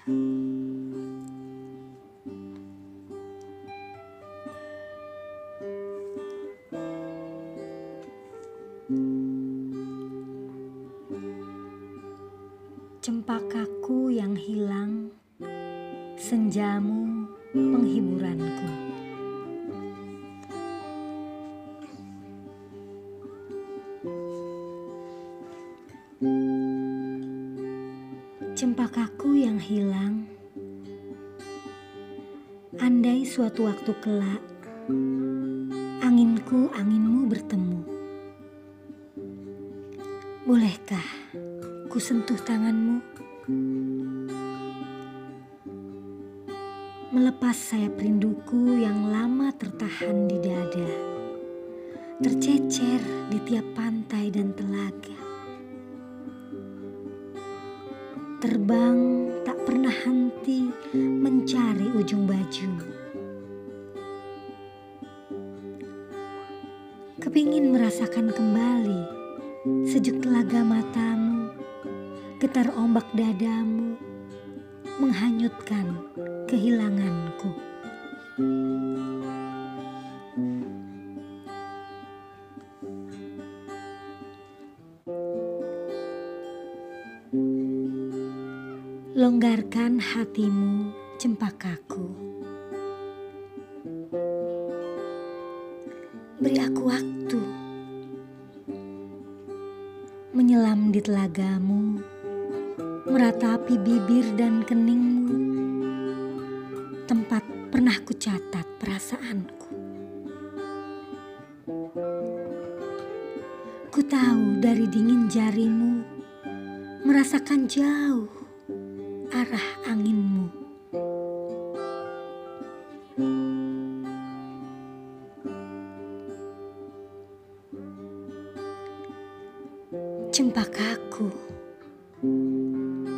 Cempakaku yang hilang, senjamu penghiburanku. Cempakaku yang hilang, andai suatu waktu kelak, anginku anginmu bertemu. Bolehkah ku sentuh tanganmu? Melepas sayap rinduku yang lama tertahan di dada, tercecer di tiap pantai dan telaga. Terbang tak pernah henti mencari ujung baju. Kepingin merasakan kembali sejuk telaga matamu, getar ombak dadamu, menghanyutkan kehilanganku. Longgarkan hatimu, cempakaku. Beri aku waktu menyelam di telagamu, meratapi bibir dan keningmu, tempat pernah kucatat perasaanku. Ku tahu dari dingin jarimu, merasakan jauh arah anginmu. Cempakaku,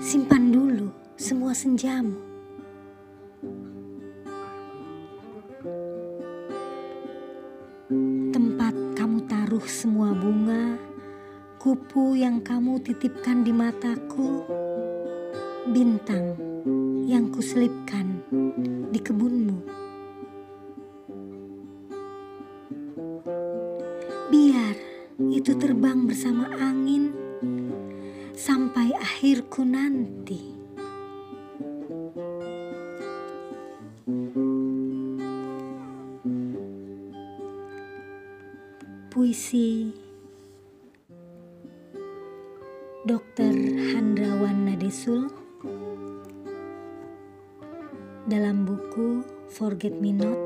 simpan dulu semua senjamu. Tempat kamu taruh semua bunga, kupu yang kamu titipkan di mataku, bintang yang kuselipkan di kebunmu. Biar itu terbang bersama angin sampai akhirku nanti. Puisi Dr. Handrawan Nadesul dalam buku Forget Me Not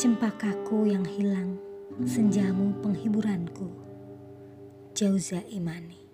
Cempakaku yang hilang, senjamu penghiburanku. Jauza Imani